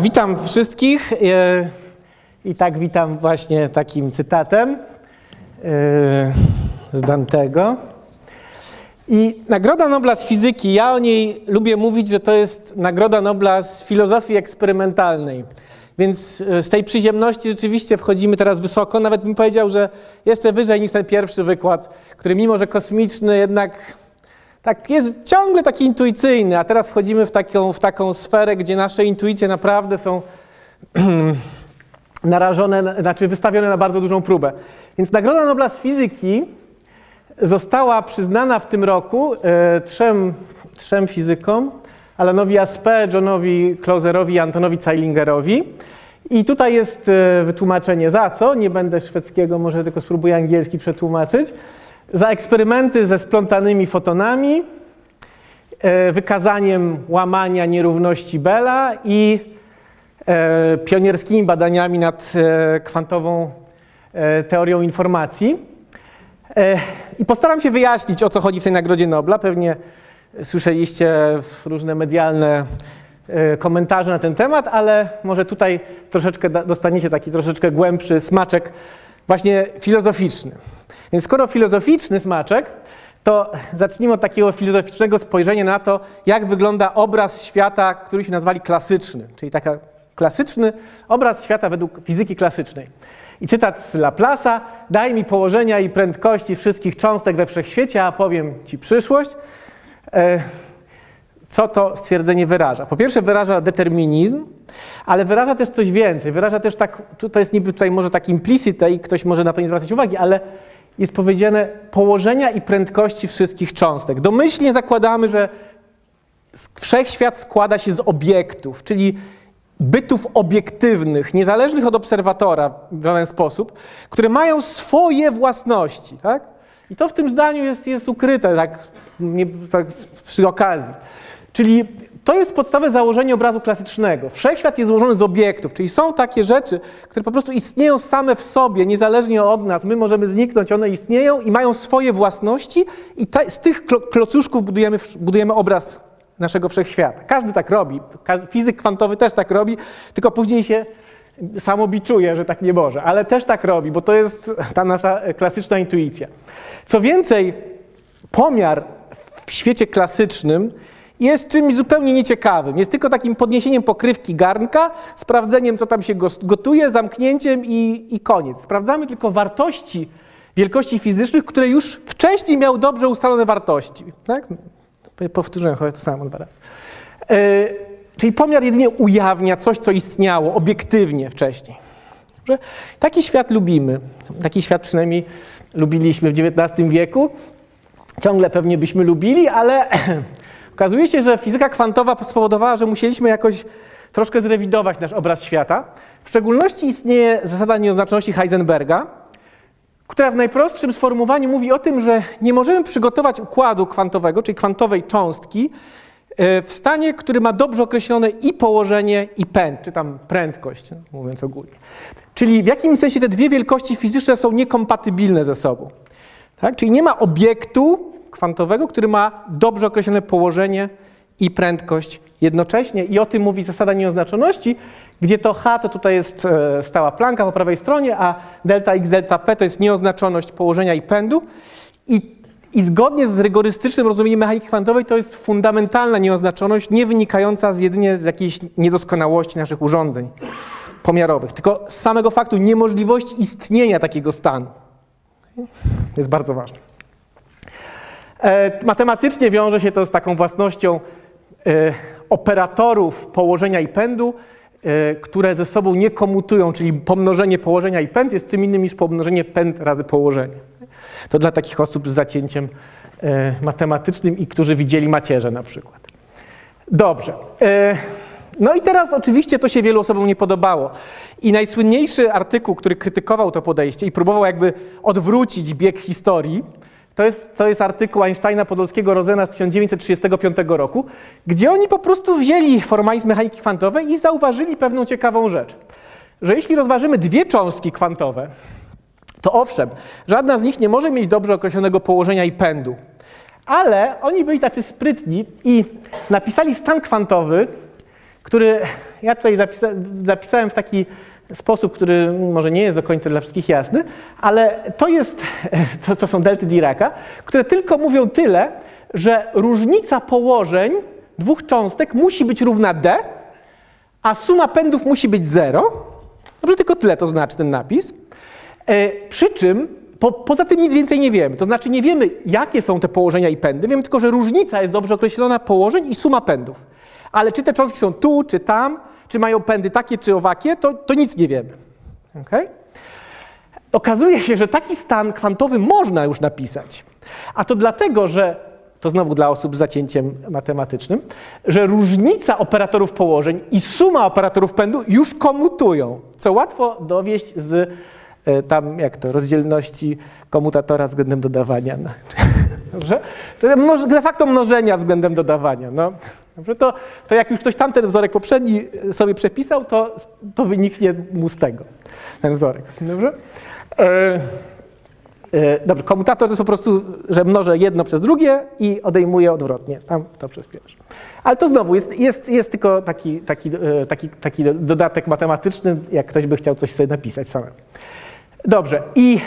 Witam wszystkich e, i tak witam właśnie takim cytatem e, z Dantego. I Nagroda Nobla z fizyki, ja o niej lubię mówić, że to jest Nagroda Nobla z filozofii eksperymentalnej. Więc e, z tej przyziemności rzeczywiście wchodzimy teraz wysoko. Nawet bym powiedział, że jeszcze wyżej niż ten pierwszy wykład, który mimo, że kosmiczny, jednak tak jest ciągle taki intuicyjny, a teraz wchodzimy w taką, w taką sferę, gdzie nasze intuicje naprawdę są narażone, znaczy wystawione na bardzo dużą próbę. Więc Nagroda Nobla z fizyki została przyznana w tym roku e, trzem, trzem fizykom, Alanowi Aspe, Johnowi Clauserowi i Antonowi Zeilingerowi. I tutaj jest e, wytłumaczenie za co, nie będę szwedzkiego, może tylko spróbuję angielski przetłumaczyć za eksperymenty ze splątanymi fotonami, e, wykazaniem łamania nierówności Bella i e, pionierskimi badaniami nad e, kwantową teorią informacji. I postaram się wyjaśnić, o co chodzi w tej Nagrodzie Nobla. Pewnie słyszeliście różne medialne komentarze na ten temat, ale może tutaj troszeczkę dostaniecie taki troszeczkę głębszy smaczek właśnie filozoficzny. Więc skoro filozoficzny smaczek, to zacznijmy od takiego filozoficznego spojrzenia na to, jak wygląda obraz świata, który się nazwali klasyczny, czyli taki klasyczny obraz świata według fizyki klasycznej. I cytat z Laplace'a, daj mi położenia i prędkości wszystkich cząstek we wszechświecie, a powiem ci przyszłość. Co to stwierdzenie wyraża? Po pierwsze wyraża determinizm, ale wyraża też coś więcej. Wyraża też tak, to jest niby tutaj może tak implicite i ktoś może na to nie zwracać uwagi, ale jest powiedziane położenia i prędkości wszystkich cząstek. Domyślnie zakładamy, że wszechświat składa się z obiektów, czyli bytów obiektywnych, niezależnych od obserwatora w żaden sposób, które mają swoje własności. Tak? I to w tym zdaniu jest, jest ukryte tak, nie, tak przy okazji. Czyli to jest podstawowe założenie obrazu klasycznego. Wszechświat jest złożony z obiektów, czyli są takie rzeczy, które po prostu istnieją same w sobie, niezależnie od nas. My możemy zniknąć, one istnieją i mają swoje własności i z tych klocuszków budujemy, budujemy obraz naszego wszechświata. Każdy tak robi. Fizyk kwantowy też tak robi, tylko później się samobiczuje, że tak nie może, ale też tak robi, bo to jest ta nasza klasyczna intuicja. Co więcej, pomiar w świecie klasycznym jest czymś zupełnie nieciekawym. Jest tylko takim podniesieniem pokrywki garnka, sprawdzeniem, co tam się gotuje, zamknięciem i, i koniec. Sprawdzamy tylko wartości wielkości fizycznych, które już wcześniej miały dobrze ustalone wartości. Tak? Powtórzyłem chyba to samo dwa razy. Yy, czyli pomiar jedynie ujawnia coś, co istniało obiektywnie wcześniej. Taki świat lubimy. Taki świat przynajmniej lubiliśmy w XIX wieku. Ciągle pewnie byśmy lubili, ale Okazuje się, że fizyka kwantowa spowodowała, że musieliśmy jakoś troszkę zrewidować nasz obraz świata. W szczególności istnieje zasada nieoznaczności Heisenberga, która w najprostszym sformułowaniu mówi o tym, że nie możemy przygotować układu kwantowego, czyli kwantowej cząstki, e, w stanie, który ma dobrze określone i położenie, i pęd, czy tam prędkość, mówiąc ogólnie. Czyli w jakimś sensie te dwie wielkości fizyczne są niekompatybilne ze sobą. Tak? Czyli nie ma obiektu, kwantowego, który ma dobrze określone położenie i prędkość jednocześnie. I o tym mówi zasada nieoznaczoności, gdzie to h to tutaj jest e, stała planka po prawej stronie, a delta x, delta p to jest nieoznaczoność położenia i pędu. I, i zgodnie z rygorystycznym rozumieniem mechaniki kwantowej to jest fundamentalna nieoznaczoność, nie wynikająca z jedynie z jakiejś niedoskonałości naszych urządzeń pomiarowych, tylko z samego faktu niemożliwości istnienia takiego stanu. To jest bardzo ważne. E, matematycznie wiąże się to z taką własnością e, operatorów położenia i pędu, e, które ze sobą nie komutują, czyli pomnożenie położenia i pęd jest czym innym niż pomnożenie pęd razy położenie. To dla takich osób z zacięciem matematycznym i którzy widzieli macierze na przykład. Dobrze. No i teraz oczywiście to się wielu osobom nie podobało. I najsłynniejszy artykuł, który krytykował to podejście i próbował jakby odwrócić bieg historii, to jest, to jest artykuł Einsteina Podolskiego Rosena z 1935 roku, gdzie oni po prostu wzięli formalizm mechaniki kwantowej i zauważyli pewną ciekawą rzecz. Że jeśli rozważymy dwie cząstki kwantowe, to owszem, żadna z nich nie może mieć dobrze określonego położenia i pędu. Ale oni byli tacy sprytni i napisali stan kwantowy który ja tutaj zapisa zapisałem w taki sposób, który może nie jest do końca dla wszystkich jasny, ale to jest, to, to są delty Diraca, które tylko mówią tyle, że różnica położeń dwóch cząstek musi być równa d, a suma pędów musi być 0. Dobrze, tylko tyle to znaczy ten napis. E, przy czym po, poza tym nic więcej nie wiemy. To znaczy nie wiemy, jakie są te położenia i pędy. Wiemy tylko, że różnica jest dobrze określona położeń i suma pędów. Ale czy te cząstki są tu, czy tam, czy mają pędy takie, czy owakie, to, to nic nie wiemy. Okay? Okazuje się, że taki stan kwantowy można już napisać. A to dlatego, że to znowu dla osób z zacięciem matematycznym, że różnica operatorów położeń i suma operatorów pędu już komutują, co łatwo dowieść z e, tam, jak to, rozdzielności komutatora względem dodawania. No. Dobrze? To de facto mnożenia względem dodawania. No. Dobrze? To, to jak już ktoś tamten wzorek poprzedni sobie przepisał, to, to wyniknie mu z tego ten wzorek. Dobrze? E E, dobrze, komutator to jest po prostu, że mnożę jedno przez drugie i odejmuję odwrotnie, tam to przez pierwsze. Ale to znowu jest, jest, jest tylko taki, taki, e, taki, taki dodatek matematyczny, jak ktoś by chciał coś sobie napisać samemu. Dobrze, i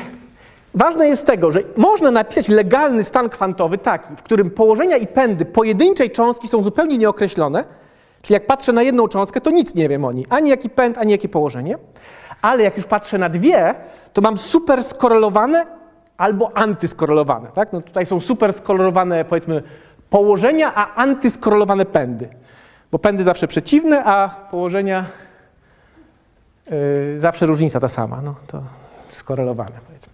ważne jest tego, że można napisać legalny stan kwantowy taki, w którym położenia i pędy pojedynczej cząstki są zupełnie nieokreślone, czyli jak patrzę na jedną cząstkę, to nic nie wiem o niej, ani jaki pęd, ani jakie położenie, ale jak już patrzę na dwie, to mam super skorelowane albo antyskorelowane. Tak? No tutaj są super skorelowane, powiedzmy, położenia, a antyskorelowane pędy. Bo pędy zawsze przeciwne, a położenia yy, zawsze różnica ta sama. No to skorelowane, powiedzmy.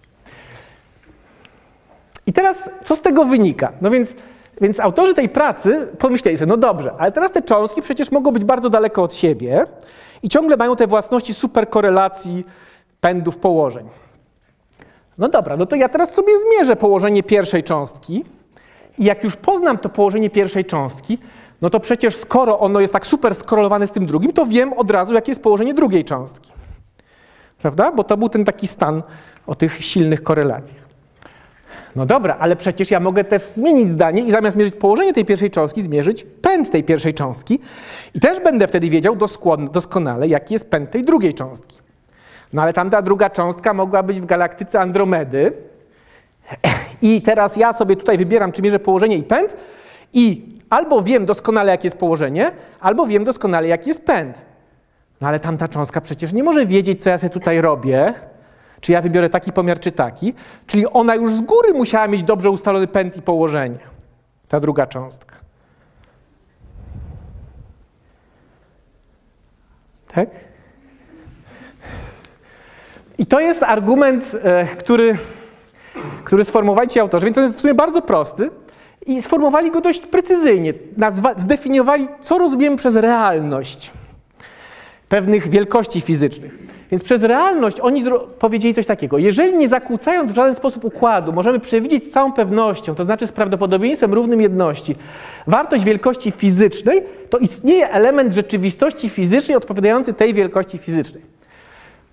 I teraz, co z tego wynika? No więc, więc autorzy tej pracy pomyśleli sobie, no dobrze, ale teraz te cząstki przecież mogą być bardzo daleko od siebie i ciągle mają te własności superkorelacji pędów położeń. No dobra, no to ja teraz sobie zmierzę położenie pierwszej cząstki i jak już poznam to położenie pierwszej cząstki, no to przecież skoro ono jest tak super skorelowane z tym drugim, to wiem od razu, jakie jest położenie drugiej cząstki. Prawda? Bo to był ten taki stan o tych silnych korelacjach. No dobra, ale przecież ja mogę też zmienić zdanie i zamiast mierzyć położenie tej pierwszej cząstki, zmierzyć pęd tej pierwszej cząstki i też będę wtedy wiedział doskonale, jaki jest pęd tej drugiej cząstki. No ale tamta druga cząstka mogła być w galaktyce Andromedy. I teraz ja sobie tutaj wybieram, czy mierzę położenie i pęd i albo wiem doskonale, jakie jest położenie, albo wiem doskonale, jaki jest pęd. No ale tamta cząstka przecież nie może wiedzieć, co ja sobie tutaj robię, czy ja wybiorę taki pomiar, czy taki. Czyli ona już z góry musiała mieć dobrze ustalony pęd i położenie. Ta druga cząstka. Tak? I to jest argument, e, który, który sformułowali ci autorzy, więc on jest w sumie bardzo prosty i sformułowali go dość precyzyjnie. Nazwa, zdefiniowali, co rozumiemy przez realność pewnych wielkości fizycznych. Więc przez realność oni powiedzieli coś takiego. Jeżeli nie zakłócając w żaden sposób układu, możemy przewidzieć z całą pewnością, to znaczy z prawdopodobieństwem równym jedności, wartość wielkości fizycznej, to istnieje element rzeczywistości fizycznej odpowiadający tej wielkości fizycznej.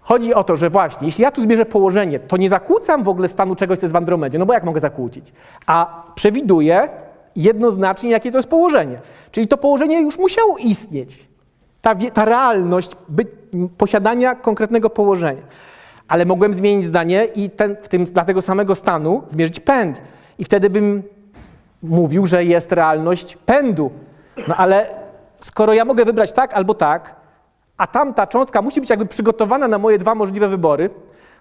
Chodzi o to, że właśnie, jeśli ja tu zmierzę położenie, to nie zakłócam w ogóle stanu czegoś, co jest w Andromedzie, no bo jak mogę zakłócić? A przewiduję jednoznacznie, jakie to jest położenie. Czyli to położenie już musiało istnieć. Ta, ta realność by, posiadania konkretnego położenia. Ale mogłem zmienić zdanie i ten, w tym, dla tego samego stanu zmierzyć pęd. I wtedy bym mówił, że jest realność pędu. No ale skoro ja mogę wybrać tak albo tak, a tamta cząstka musi być jakby przygotowana na moje dwa możliwe wybory,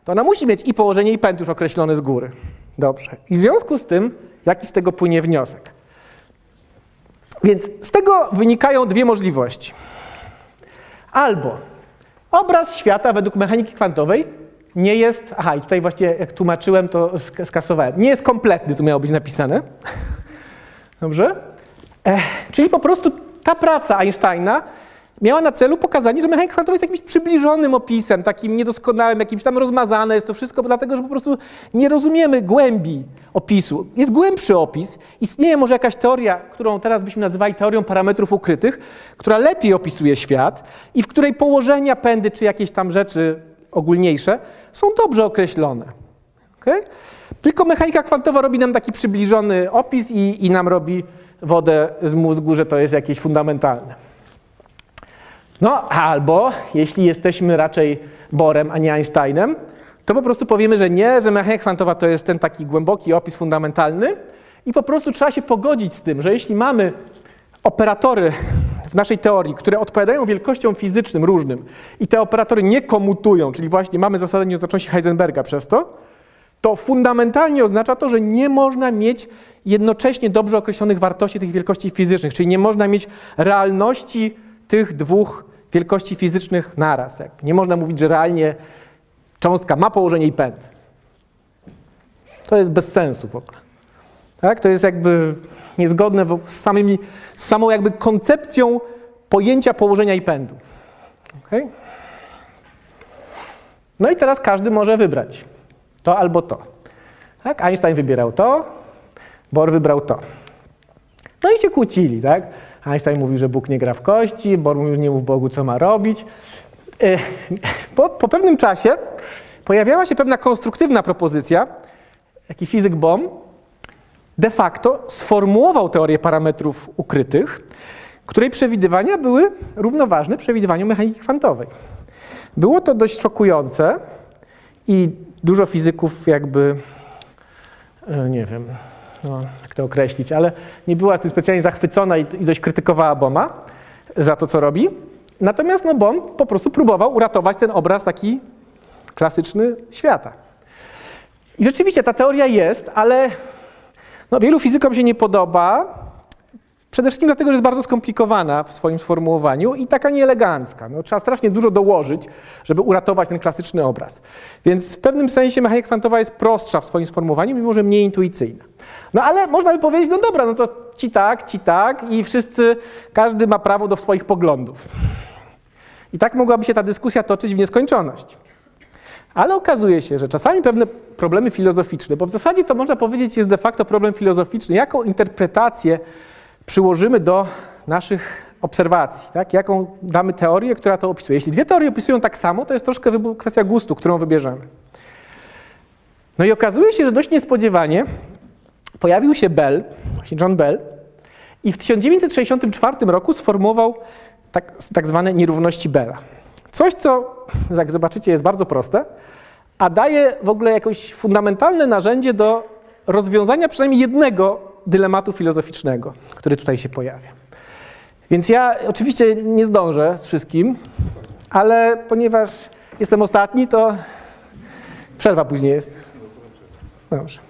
to ona musi mieć i położenie, i pęd już określone z góry. Dobrze. I w związku z tym, jaki z tego płynie wniosek? Więc z tego wynikają dwie możliwości. Albo obraz świata według mechaniki kwantowej nie jest. Aha, i tutaj właśnie jak tłumaczyłem, to skasowałem. Nie jest kompletny, tu miało być napisane. Dobrze? Ech, czyli po prostu ta praca Einsteina miała na celu pokazanie, że mechanika kwantowa jest jakimś przybliżonym opisem, takim niedoskonałym, jakimś tam rozmazane jest to wszystko, dlatego że po prostu nie rozumiemy głębi opisu. Jest głębszy opis. Istnieje może jakaś teoria, którą teraz byśmy nazywali teorią parametrów ukrytych, która lepiej opisuje świat i w której położenia, pędy czy jakieś tam rzeczy ogólniejsze są dobrze określone. Okay? Tylko mechanika kwantowa robi nam taki przybliżony opis i, i nam robi wodę z mózgu, że to jest jakieś fundamentalne. No albo jeśli jesteśmy raczej Borem, a nie Einsteinem, to po prostu powiemy, że nie, że mechanika kwantowa to jest ten taki głęboki opis fundamentalny i po prostu trzeba się pogodzić z tym, że jeśli mamy operatory w naszej teorii, które odpowiadają wielkościom fizycznym różnym i te operatory nie komutują, czyli właśnie mamy zasadę nieoznaczności Heisenberga przez to, to fundamentalnie oznacza to, że nie można mieć jednocześnie dobrze określonych wartości tych wielkości fizycznych, czyli nie można mieć realności tych dwóch wielkości fizycznych naraz. Nie można mówić, że realnie cząstka ma położenie i pęd. To jest bez sensu w ogóle. Tak? To jest jakby niezgodne z, samymi, z samą jakby koncepcją pojęcia położenia i pędu. Okay? No i teraz każdy może wybrać to albo to. Tak? Einstein wybierał to, Bohr wybrał to. No i się kłócili, tak? Einstein mówił, że Bóg nie gra w kości, Bohr mówił, nie mów Bogu, co ma robić. E, po, po pewnym czasie pojawiała się pewna konstruktywna propozycja, taki fizyk Bohm de facto sformułował teorię parametrów ukrytych, której przewidywania były równoważne przewidywaniu mechaniki kwantowej. Było to dość szokujące i dużo fizyków jakby, e, nie wiem, no, jak to określić, ale nie była tym specjalnie zachwycona i, i dość krytykowała Boma za to, co robi. Natomiast no, Bom po prostu próbował uratować ten obraz taki klasyczny świata. I rzeczywiście ta teoria jest, ale no, wielu fizykom się nie podoba, Przede wszystkim dlatego, że jest bardzo skomplikowana w swoim sformułowaniu i taka nieelegancka. No, trzeba strasznie dużo dołożyć, żeby uratować ten klasyczny obraz. Więc w pewnym sensie mechanika kwantowa jest prostsza w swoim sformułowaniu, mimo że mniej intuicyjna. No ale można by powiedzieć, no dobra, no to ci tak, ci tak i wszyscy, każdy ma prawo do swoich poglądów. I tak mogłaby się ta dyskusja toczyć w nieskończoność. Ale okazuje się, że czasami pewne problemy filozoficzne, bo w zasadzie to można powiedzieć jest de facto problem filozoficzny, jaką interpretację przyłożymy do naszych obserwacji, tak? jaką damy teorię, która to opisuje. Jeśli dwie teorie opisują tak samo, to jest troszkę kwestia gustu, którą wybierzemy. No i okazuje się, że dość niespodziewanie pojawił się Bell, właśnie John Bell, i w 1964 roku sformułował tak, tak zwane nierówności Bella. Coś, co, jak zobaczycie, jest bardzo proste, a daje w ogóle jakieś fundamentalne narzędzie do rozwiązania przynajmniej jednego dylematu filozoficznego, który tutaj się pojawia. Więc ja oczywiście nie zdążę z wszystkim, ale ponieważ jestem ostatni, to przerwa później jest. Dobrze.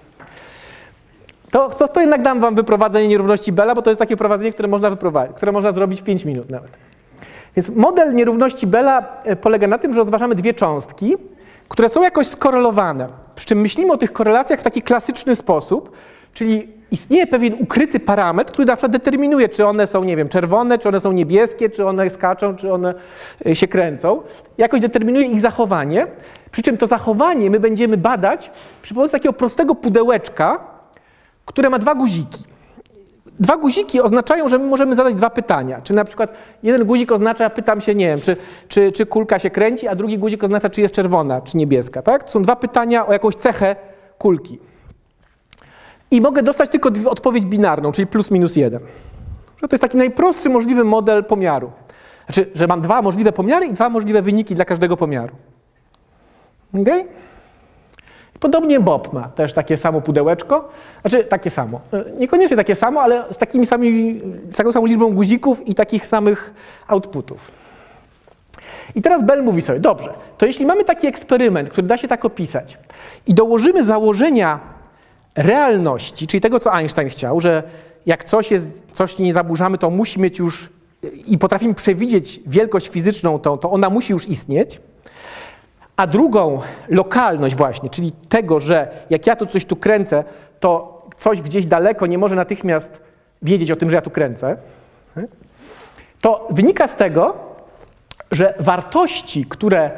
To, to, to jednak dam wam wyprowadzenie nierówności Bella, bo to jest takie prowadzenie, które można, które można zrobić w 5 minut nawet. Więc model nierówności Bella e, polega na tym, że rozważamy dwie cząstki, które są jakoś skorelowane. Przy czym myślimy o tych korelacjach w taki klasyczny sposób, czyli istnieje pewien ukryty parametr, który na przykład determinuje, czy one są, nie wiem, czerwone, czy one są niebieskie, czy one skaczą, czy one e, się kręcą. Jakoś determinuje ich zachowanie. Przy czym to zachowanie my będziemy badać przy pomocy takiego prostego pudełeczka, które ma dwa guziki. Dwa guziki oznaczają, że my możemy zadać dwa pytania. Czy na przykład jeden guzik oznacza, pytam się, nie wiem, czy, czy, czy kulka się kręci, a drugi guzik oznacza, czy jest czerwona, czy niebieska. Tak? To są dwa pytania o jakąś cechę kulki i mogę dostać tylko odpowiedź binarną, czyli plus minus jeden. To jest taki najprostszy możliwy model pomiaru. Znaczy, że mam dwa możliwe pomiary i dwa możliwe wyniki dla każdego pomiaru. Okay? Podobnie Bob ma też takie samo pudełeczko, znaczy takie samo, e, niekoniecznie takie samo, ale z, takimi sami, z taką samą liczbą guzików i takich samych outputów. I teraz Bell mówi sobie, dobrze, to jeśli mamy taki eksperyment, który da się tak opisać i dołożymy założenia realności, czyli tego, co Einstein chciał, że jak coś, jest, coś nie zaburzamy, to musi mieć już i potrafimy przewidzieć wielkość fizyczną, to, to ona musi już istnieć. A drugą lokalność właśnie, czyli tego, że jak ja tu coś tu kręcę, to coś gdzieś daleko nie może natychmiast wiedzieć o tym, że ja tu kręcę. To wynika z tego, że wartości, które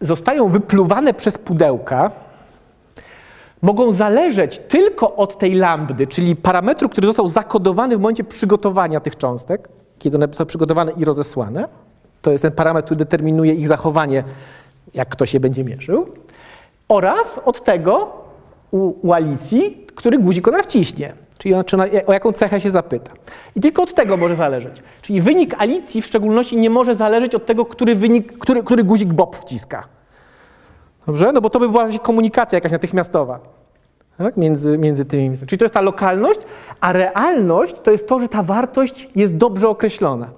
zostają wypluwane przez pudełka, mogą zależeć tylko od tej lambdy, czyli parametru, który został zakodowany w momencie przygotowania tych cząstek, kiedy one są przygotowane i rozesłane. To jest ten parametr, który determinuje ich zachowanie, jak ktoś je będzie mierzył. Oraz od tego u, Alicji, który guzik ona wciśnie. Czyli Czyli on, czy na, o jaką cechę się zapyta. I tylko od tego może zależeć. Czyli wynik Alicji w szczególności nie może zależeć od tego, który, wynik, który, który guzik Bob wciska. Dobrze? No bo to by była komunikacja jakaś natychmiastowa tak? między, między tymi. Czyli to jest ta lokalność, a realność to jest to, że ta wartość jest dobrze określona.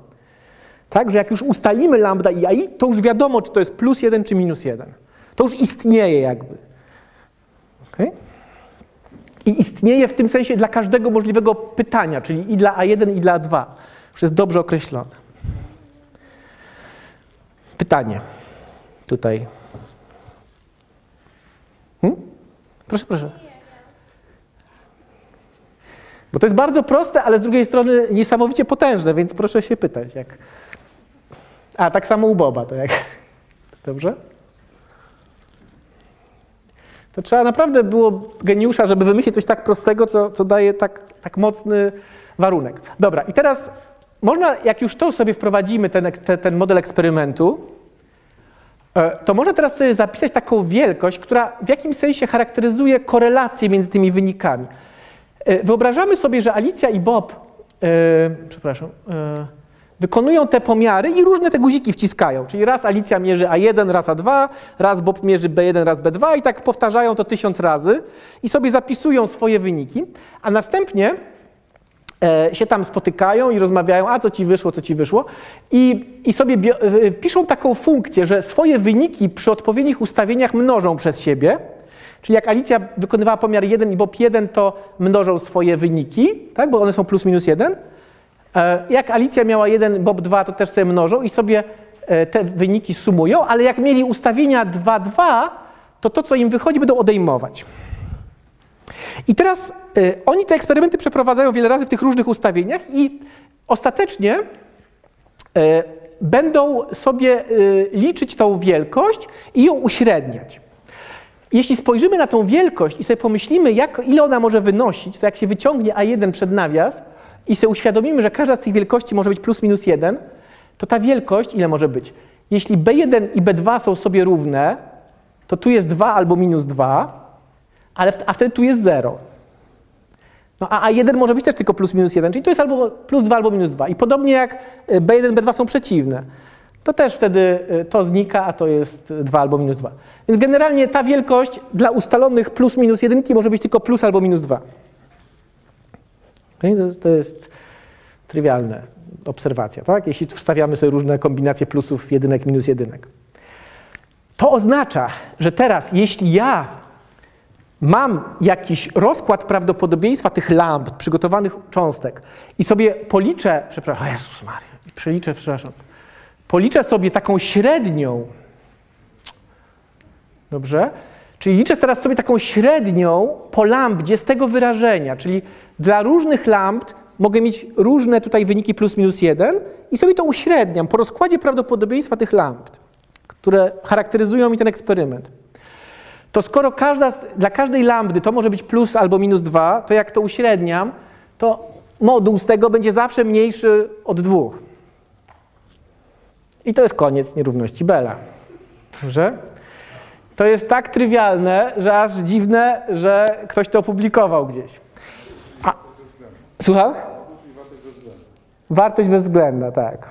Tak, że jak już ustalimy lambda i ai, to już wiadomo, czy to jest plus jeden, czy minus jeden. To już istnieje jakby. Okay? I istnieje w tym sensie dla każdego możliwego pytania, czyli i dla A1, i dla A2. Już jest dobrze określone. Pytanie. Tutaj. Hmm? Proszę, proszę. Bo to jest bardzo proste, ale z drugiej strony niesamowicie potężne, więc proszę się pytać. Jak... A, tak samo u Boba, to jak. Dobrze? To trzeba naprawdę było geniusza, żeby wymyślić coś tak prostego, co, co daje tak, tak mocny warunek. Dobra, i teraz można, jak już to sobie wprowadzimy, ten, ten, model eksperymentu, e, to można teraz sobie zapisać taką wielkość, która w jakimś sensie charakteryzuje korelację między tymi wynikami. E, wyobrażamy sobie, że Alicja i Bob, e, przepraszam, e, wykonują te pomiary i różne te guziki wciskają. Czyli raz Alicja mierzy A1, raz A2, raz Bob mierzy B1, raz B2 i tak powtarzają to tysiąc razy i sobie zapisują swoje wyniki, a następnie e, się tam spotykają i rozmawiają, a co ci wyszło, co ci wyszło i, i sobie e, piszą taką funkcję, że swoje wyniki przy odpowiednich ustawieniach mnożą przez siebie, Czyli jak Alicja wykonywała pomiar 1 i Bob 1, to mnożą swoje wyniki, tak, bo one są plus minus 1. E, jak Alicja miała 1, Bob 2, to też sobie mnożą i sobie e, te wyniki sumują, ale jak mieli ustawienia 2, 2, to to, co im wychodzi, będą odejmować. I teraz y, oni te eksperymenty przeprowadzają wiele razy w tych różnych ustawieniach i ostatecznie będą sobie liczyć tą wielkość i ją uśredniać. Jeśli spojrzymy na tą wielkość i sobie pomyślimy, jak, ile ona może wynosić, to jak się wyciągnie A1 przed nawias i sobie uświadomimy, że każda z tych wielkości może być plus minus 1, to ta wielkość ile może być? Jeśli B1 i B2 są sobie równe, to tu jest 2 albo minus 2, ale, a wtedy tu jest 0. No a A1 może być też tylko plus minus 1, czyli to jest albo plus 2 albo minus 2. I podobnie jak B1, B2 są przeciwne to też wtedy y, to znika, a to jest 2 albo minus 2. Więc generalnie ta wielkość dla ustalonych plus minus jedynki może być tylko plus albo minus 2. To, jest, to jest trywialna obserwacja, tak? jeśli wstawiamy sobie różne kombinacje plusów, jedynek, minus jedynek. To oznacza, że teraz, jeśli ja mam jakiś rozkład prawdopodobieństwa tych lamp, przygotowanych cząstek i sobie policzę, przepraszam, Jezus Maria, przeliczę, przepraszam, policzę sobie taką średnią, dobrze? Czyli liczę teraz sobie taką średnią po lambdzie z tego wyrażenia, czyli dla różnych lambd mogę mieć różne tutaj wyniki plus minus jeden i sobie to uśredniam po rozkładzie prawdopodobieństwa tych lambd, które charakteryzują mi ten eksperyment. To skoro każda, dla każdej lambdy to może być plus albo minus dwa, to jak to uśredniam, to moduł z tego będzie zawsze mniejszy od dwóch. I to jest koniec nierówności Bela. Dobrze? To jest tak trywialne, że aż dziwne, że ktoś to opublikował gdzieś. A, słucham? Wartość bezwzględna, tak.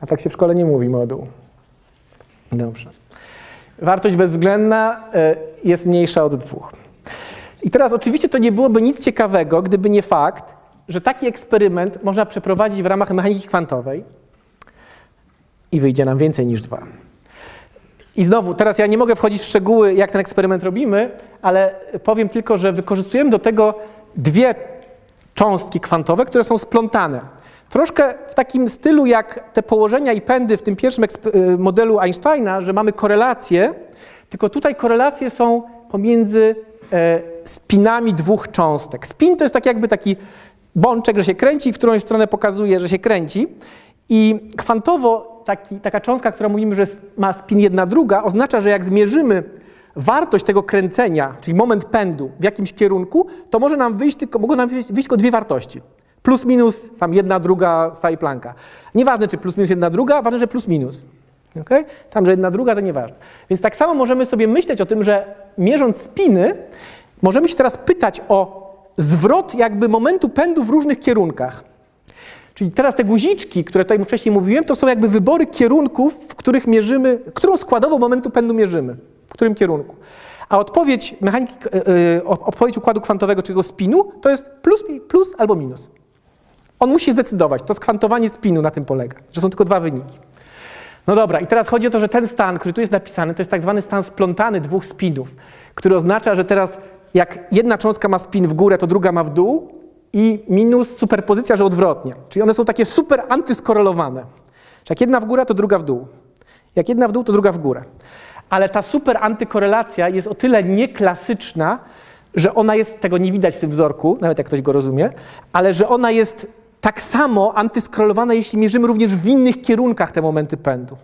A tak się w szkole nie mówi moduł. Dobrze. Wartość bezwzględna e, jest mniejsza od dwóch. I teraz oczywiście to nie byłoby nic ciekawego, gdyby nie fakt, że taki eksperyment można przeprowadzić w ramach mechaniki kwantowej, i wyjdzie nam więcej niż dwa. I znowu, teraz ja nie mogę wchodzić w szczegóły, jak ten eksperyment robimy, ale powiem tylko, że wykorzystujemy do tego dwie cząstki kwantowe, które są splątane. Troszkę w takim stylu jak te położenia i pędy w tym pierwszym y, modelu Einsteina, że mamy korelacje, tylko tutaj korelacje są pomiędzy e, spinami dwóch cząstek. Spin to jest tak jakby taki bączek, że się kręci, w którą stronę pokazuje, że się kręci. I kwantowo taki, taka cząstka, która mówimy, że ma spin jedna druga, oznacza, że jak zmierzymy wartość tego kręcenia, czyli moment pędu w jakimś kierunku, to może nam wyjść tylko, mogą nam wyjść, wyjść tylko dwie wartości. Plus minus, tam jedna druga stałej planka. Nieważne, czy plus minus jedna druga, ważne, że plus minus. Okay? Tam, że jedna druga, to nieważne. Więc tak samo możemy sobie myśleć o tym, że mierząc spiny, możemy się teraz pytać o zwrot jakby momentu pędu w różnych kierunkach. Czyli teraz te guziczki, które tutaj wcześniej mówiłem, To są jakby wybory kierunków, w których mierzymy, którą składową momentu pędu mierzymy, w którym kierunku. A odpowiedź mechaniki, e, e, odpowiedź układu kwantowego, czyli jego spinu, to jest plus, plus albo minus. On musi zdecydować. To skwantowanie spinu na tym polega, że są tylko dwa wyniki. No dobra, i teraz chodzi o to, że ten stan, który tu jest napisany, to jest tak zwany stan splątany dwóch spinów, który oznacza, że teraz Jak jedna cząstka ma spin w górę, to druga ma w dół i minus superpozycja, że odwrotnie. Czyli one są takie super antyskorelowane. Że jak jedna w górę, to druga w dół. Jak jedna w dół, to druga w górę. ale ta super antykorelacja jest o tyle nieklasyczna, Że ona jest, tego nie widać w tym wzorku, nawet jak ktoś go rozumie, ale że ona jest tak samo antyskorelowana, jeśli mierzymy również w innych kierunkach te momenty pędu.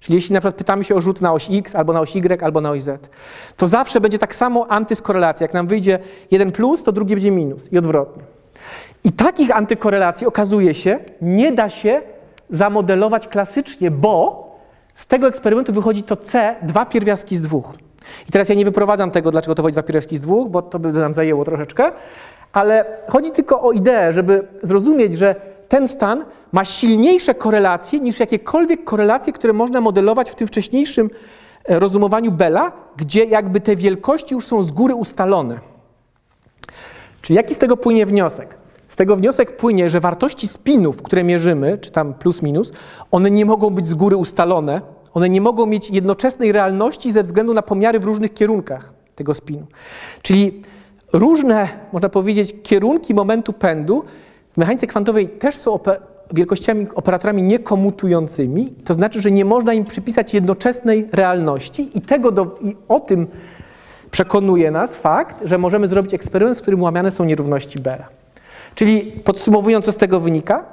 Czyli jeśli na przykład pytamy się o rzut na oś X, albo na oś Y, albo na oś Z, to zawsze będzie tak samo antyskorelacja. Jak nam wyjdzie jeden plus, to drugi będzie minus i odwrotnie. I takich antykorelacji okazuje się, nie da się zamodelować klasycznie, bo z tego eksperymentu wychodzi to C, Dwa pierwiastki z dwóch. I teraz ja nie wyprowadzam tego, dlaczego to wchodzi dwa pierwiastki z dwóch, bo to by nam zajęło troszeczkę, ale chodzi tylko o ideę, żeby zrozumieć, że ten stan ma silniejsze korelacje niż jakiekolwiek korelacje, które można modelować w tym wcześniejszym e, rozumowaniu Bella, gdzie jakby te wielkości już są z góry ustalone. Czyli jaki z tego płynie wniosek? Z tego wniosek płynie, że wartości spinów, które mierzymy, czy tam plus minus, one nie mogą być z góry ustalone, one nie mogą mieć jednoczesnej realności ze względu na pomiary w różnych kierunkach tego spinu. Czyli różne, można powiedzieć, kierunki momentu pędu w mechanice kwantowej też są wielkościami, operatorami niekomutującymi, to znaczy, że nie można im przypisać jednoczesnej realności i tego do, i o tym Przekonuje nas fakt, że możemy zrobić eksperyment, w którym łamiane są nierówności Bella. Czyli podsumowując, co z tego wynika?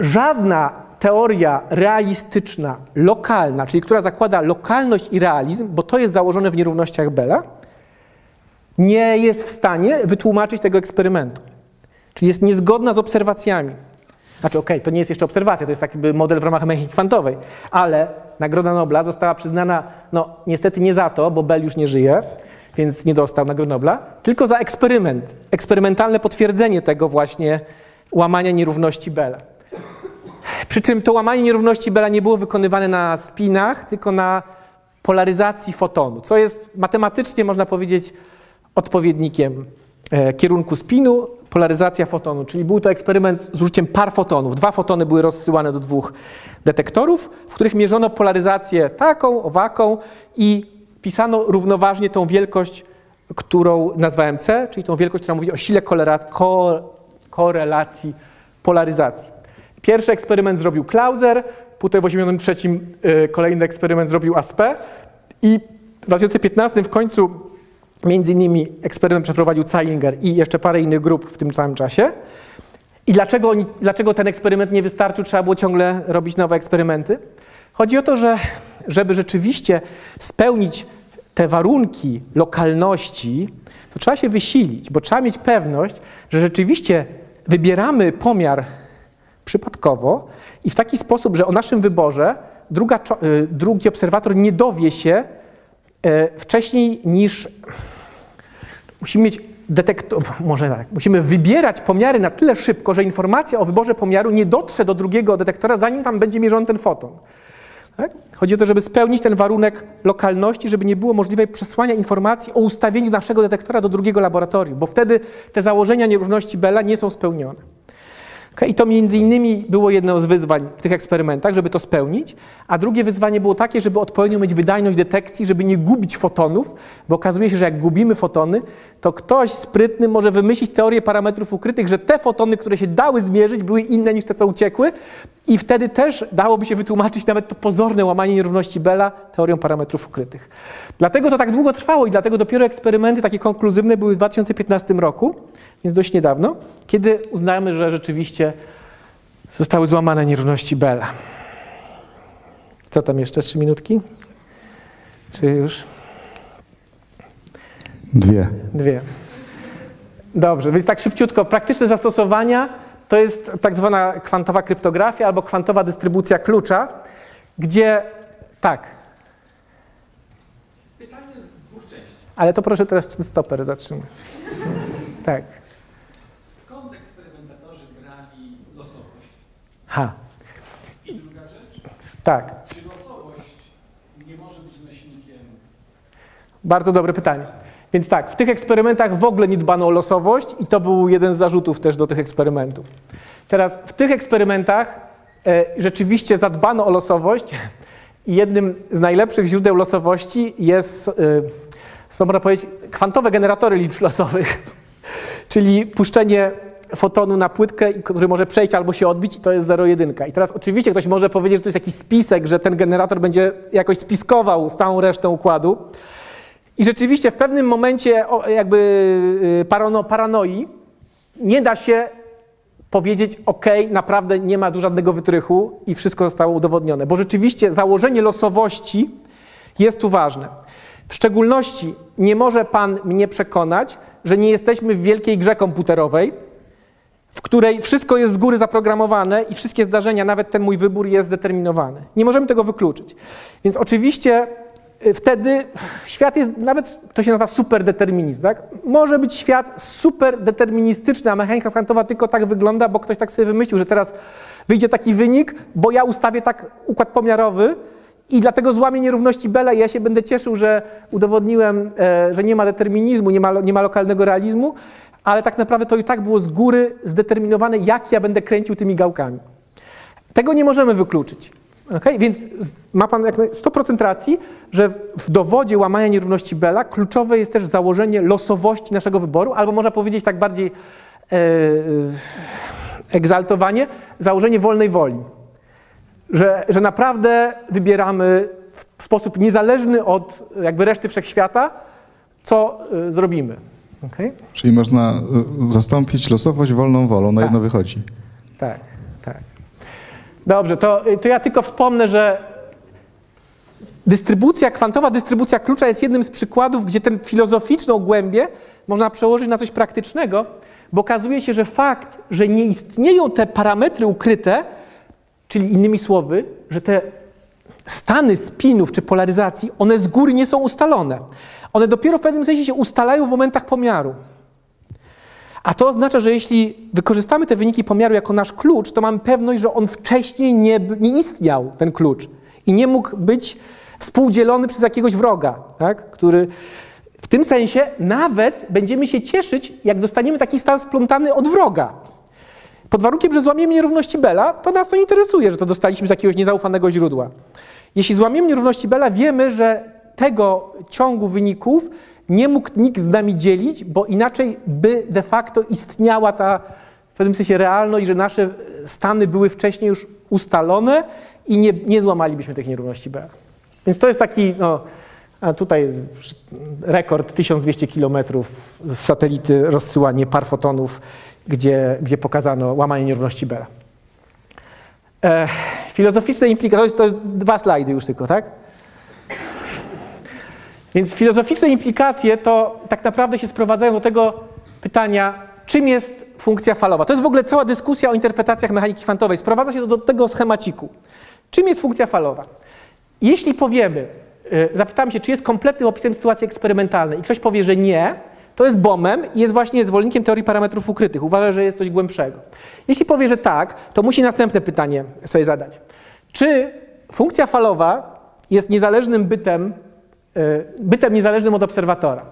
Żadna teoria realistyczna, Lokalna, czyli która zakłada lokalność i realizm, bo to jest założone w nierównościach Bella, nie jest w stanie wytłumaczyć tego eksperymentu. Czyli jest niezgodna z obserwacjami. Znaczy, okej, to nie jest jeszcze obserwacja, to jest taki model w ramach mechaniki kwantowej, ale Nagroda Nobla została przyznana, no niestety nie za to, bo Bell już nie żyje, więc nie dostał Nagrody Nobla, Tylko za eksperyment, eksperymentalne potwierdzenie tego właśnie łamania nierówności Bella. Przy czym to łamanie nierówności Bella nie było wykonywane na spinach, tylko na polaryzacji fotonu, co jest matematycznie, można powiedzieć, odpowiednikiem e, kierunku spinu, polaryzacja fotonu, czyli był to eksperyment z użyciem par fotonów. Dwa fotony były rozsyłane do dwóch detektorów, w których mierzono polaryzację taką, owaką i pisano równoważnie tą wielkość, którą nazwałem C, czyli tą wielkość, która mówi o sile korelacji polaryzacji. Pierwszy eksperyment zrobił Clauser, potem w 1983 y, kolejny eksperyment zrobił Aspe i W 2015 w końcu między innymi eksperyment przeprowadził Zeilinger i jeszcze parę innych grup w tym samym czasie. I dlaczego, dlaczego ten eksperyment nie wystarczył? Trzeba było ciągle robić nowe eksperymenty. Chodzi o to, że żeby rzeczywiście spełnić te warunki lokalności, to trzeba się wysilić, bo trzeba mieć pewność, że rzeczywiście wybieramy pomiar przypadkowo i w taki sposób, że o naszym wyborze druga, y, drugi obserwator nie dowie się e, wcześniej niż musimy mieć detektor, może tak, musimy wybierać pomiary na tyle szybko, że informacja o wyborze pomiaru nie dotrze do drugiego detektora, zanim tam będzie mierzony ten foton. Tak? Chodzi o to, żeby spełnić ten warunek lokalności, żeby nie było możliwe przesłania informacji o ustawieniu naszego detektora do drugiego laboratorium, bo wtedy te założenia nierówności Bella nie są spełnione. I to między innymi było jedno z wyzwań w tych eksperymentach, żeby to spełnić, a drugie wyzwanie było takie, żeby odpowiednio mieć wydajność detekcji, żeby nie gubić fotonów, bo okazuje się, że jak gubimy fotony, to ktoś sprytny może wymyślić teorię parametrów ukrytych, że te fotony, które się dały zmierzyć, były inne niż te, co uciekły i wtedy też dałoby się wytłumaczyć nawet to pozorne łamanie nierówności Bella teorią parametrów ukrytych. Dlatego to tak długo trwało i dlatego dopiero eksperymenty takie konkluzywne były w 2015 roku, więc dość niedawno. kiedy uznamy, że rzeczywiście Zostały złamane nierówności Bella. Co tam jeszcze? Trzy minutki? Czy już? Dwie. Dwie. Dobrze, więc tak szybciutko. Praktyczne zastosowania to jest tak zwana kwantowa kryptografia albo kwantowa dystrybucja klucza, gdzie tak. Ale to proszę teraz stoper zatrzymać. Tak. Skąd eksperymentatorzy brali losowość? Ha, I druga rzecz, tak. czy losowość nie może być nośnikiem Bardzo dobre pytanie. Więc tak, w tych eksperymentach w ogóle nie dbano o losowość i to był jeden z zarzutów też do tych eksperymentów. Teraz w tych eksperymentach e, rzeczywiście zadbano o losowość i jednym z najlepszych źródeł losowości jest, e, co można powiedzieć, kwantowe generatory liczb losowych, czyli puszczenie fotonu na płytkę, który może przejść albo się odbić i to jest 0,1. I teraz oczywiście ktoś może powiedzieć, że to jest jakiś spisek, że ten generator będzie jakoś spiskował całą resztą układu. I rzeczywiście w pewnym momencie jakby y, parano, paranoi nie da się powiedzieć, ok, naprawdę nie ma tu żadnego wytrychu i wszystko zostało udowodnione, bo rzeczywiście założenie losowości jest tu ważne. W szczególności nie może Pan mnie przekonać, że nie jesteśmy w wielkiej grze komputerowej, w której wszystko jest z góry zaprogramowane i wszystkie zdarzenia, nawet ten mój wybór jest zdeterminowany. Nie możemy tego wykluczyć. Więc oczywiście wtedy świat jest nawet, to się nazywa superdeterminizm, tak? Może być świat superdeterministyczny, a mechanika kwantowa tylko tak wygląda, bo ktoś tak sobie wymyślił, że teraz wyjdzie taki wynik, bo ja ustawię tak układ pomiarowy i dlatego złamię nierówności Bella i ja się będę cieszył, że udowodniłem, e, że nie ma determinizmu, nie ma, nie ma lokalnego realizmu, ale tak naprawdę to i tak było z góry zdeterminowane, jak ja będę kręcił tymi gałkami. Tego nie możemy wykluczyć. Okay? Więc ma Pan jak naj- 100% racji, że w dowodzie łamania nierówności Bella kluczowe jest też założenie losowości naszego wyboru, albo można powiedzieć tak bardziej e, e, egzaltowanie, założenie wolnej woli. Że, że naprawdę wybieramy w sposób niezależny od jakby reszty wszechświata, co e, zrobimy. Okay? Czyli można y, zastąpić losowość wolną wolą, na Tak. jedno wychodzi. Tak. Dobrze, to, to ja tylko wspomnę, że dystrybucja, kwantowa dystrybucja klucza jest jednym z przykładów, gdzie tę filozoficzną głębię można przełożyć na coś praktycznego, bo okazuje się, że fakt, że nie istnieją te parametry ukryte, czyli innymi słowy, że te stany spinów czy polaryzacji, one z góry nie są ustalone. One dopiero w pewnym sensie się ustalają w momentach pomiaru. A to oznacza, że jeśli wykorzystamy te wyniki pomiaru jako nasz klucz, to mamy pewność, że on wcześniej nie, nie istniał, ten klucz, i nie mógł być współdzielony przez jakiegoś wroga, tak? który w tym sensie nawet będziemy się cieszyć, jak dostaniemy taki stan splątany od wroga. Pod warunkiem, że złamiemy nierówności Bella, to nas to nie interesuje, że to dostaliśmy z jakiegoś niezaufanego źródła. Jeśli złamiemy nierówności Bella, wiemy, że tego ciągu wyników nie mógł nikt z nami dzielić, bo inaczej by de facto istniała ta w pewnym sensie realność, że nasze stany były wcześniej już ustalone i nie, nie złamalibyśmy tych nierówności Bella. Więc to jest taki, no, tutaj rekord 1200 km z satelity rozsyłanie par fotonów, gdzie, gdzie pokazano łamanie nierówności Bella. E, filozoficzne implikacje, to jest dwa slajdy już tylko, tak? Więc filozoficzne implikacje to tak naprawdę się sprowadzają do tego pytania, czym jest funkcja falowa. To jest w ogóle cała dyskusja o interpretacjach mechaniki kwantowej. Sprowadza się to do tego schemaciku. Czym jest funkcja falowa? Jeśli powiemy, y, zapytamy się, czy jest kompletnym opisem sytuacji eksperymentalnej i ktoś powie, że nie, to jest bomem i jest właśnie zwolennikiem teorii parametrów ukrytych. Uważa, że jest coś głębszego. Jeśli powie, że tak, to musi następne pytanie sobie zadać. Czy funkcja falowa jest niezależnym bytem, bytem niezależnym od obserwatora?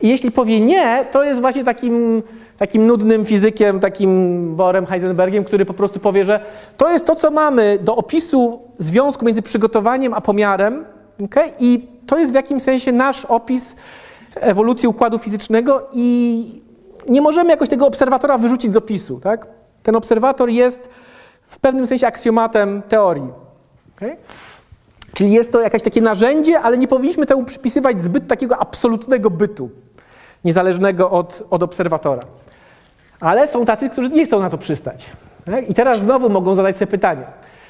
I jeśli powie nie, to jest właśnie takim, takim nudnym fizykiem, takim Borem Heisenbergiem, który po prostu powie, że to jest to, co mamy do opisu związku między przygotowaniem a pomiarem, okej? i to jest w jakimś sensie nasz opis ewolucji układu fizycznego i nie możemy jakoś tego obserwatora wyrzucić z opisu. Tak? Ten obserwator jest w pewnym sensie aksjomatem teorii. okej? Czyli jest to jakieś takie narzędzie, ale nie powinniśmy temu przypisywać zbyt takiego absolutnego bytu, niezależnego od, od obserwatora. Ale są tacy, którzy nie chcą na to przystać. I teraz znowu mogą zadać sobie pytanie,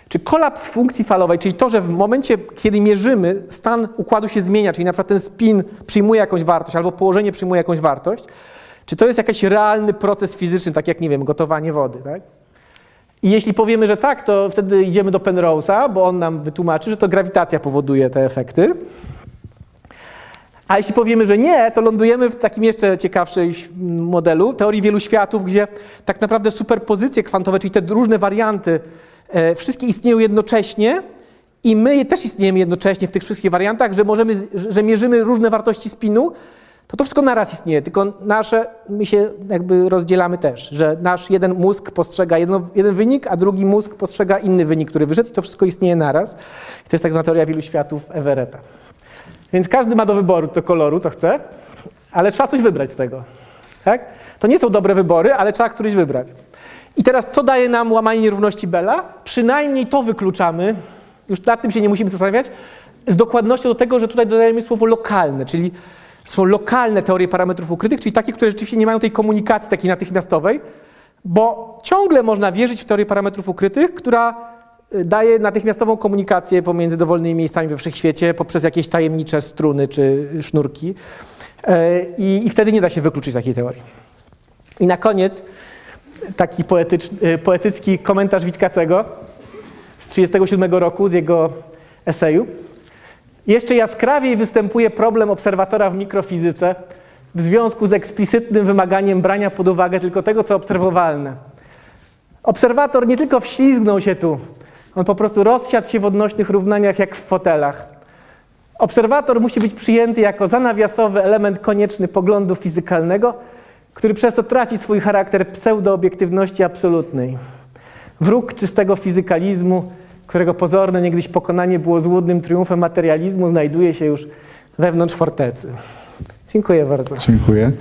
czy kolaps funkcji falowej, czyli to, że w momencie, kiedy mierzymy, stan układu się zmienia, czyli na przykład ten spin przyjmuje jakąś wartość albo położenie przyjmuje jakąś wartość, czy to jest jakiś realny proces fizyczny, tak jak, nie wiem, gotowanie wody, tak? I jeśli powiemy, że tak, to wtedy idziemy do Penrose'a, bo on nam wytłumaczy, że to grawitacja powoduje te efekty. A jeśli powiemy, że nie, to lądujemy w takim jeszcze ciekawszym modelu teorii wielu światów, gdzie tak naprawdę superpozycje kwantowe, czyli te różne warianty, e, wszystkie istnieją jednocześnie i my też istniejemy jednocześnie w tych wszystkich wariantach, że możemy, że mierzymy różne wartości spinu, to to wszystko naraz istnieje, tylko nasze, my się jakby rozdzielamy też, że nasz jeden mózg postrzega jedno, jeden wynik, a drugi mózg postrzega inny wynik, który wyszedł i to wszystko istnieje naraz. I to jest tak zwana teoria wielu światów Everetta. Więc każdy ma do wyboru do koloru, co chce, ale trzeba coś wybrać z tego. Tak? To nie są dobre wybory, ale trzeba któryś wybrać. I teraz co daje nam łamanie nierówności Bella? Przynajmniej to wykluczamy, już nad tym się nie musimy zastanawiać, z dokładnością do tego, że tutaj dodajemy słowo lokalne, czyli są lokalne teorie parametrów ukrytych, czyli takie, które rzeczywiście nie mają tej komunikacji takiej natychmiastowej, bo ciągle można wierzyć w teorię parametrów ukrytych, która y, daje natychmiastową komunikację pomiędzy dowolnymi miejscami we wszechświecie poprzez jakieś tajemnicze struny czy sznurki. E, I, I wtedy nie da się wykluczyć takiej teorii. I na koniec Taki y, poetycki komentarz Witkacego z 1937 roku, z jego eseju. Jeszcze jaskrawiej występuje problem obserwatora w mikrofizyce w związku z eksplicytnym wymaganiem brania pod uwagę tylko tego, co obserwowalne. Obserwator nie tylko wślizgnął się tu, on po prostu rozsiadł się w odnośnych równaniach jak w fotelach. Obserwator musi być przyjęty jako zanawiasowy element konieczny poglądu fizykalnego, który przez to traci swój charakter pseudoobiektywności absolutnej. Wróg czystego fizykalizmu, którego pozorne niegdyś pokonanie było złudnym triumfem materializmu, znajduje się już wewnątrz fortecy. Dziękuję bardzo. Dziękuję.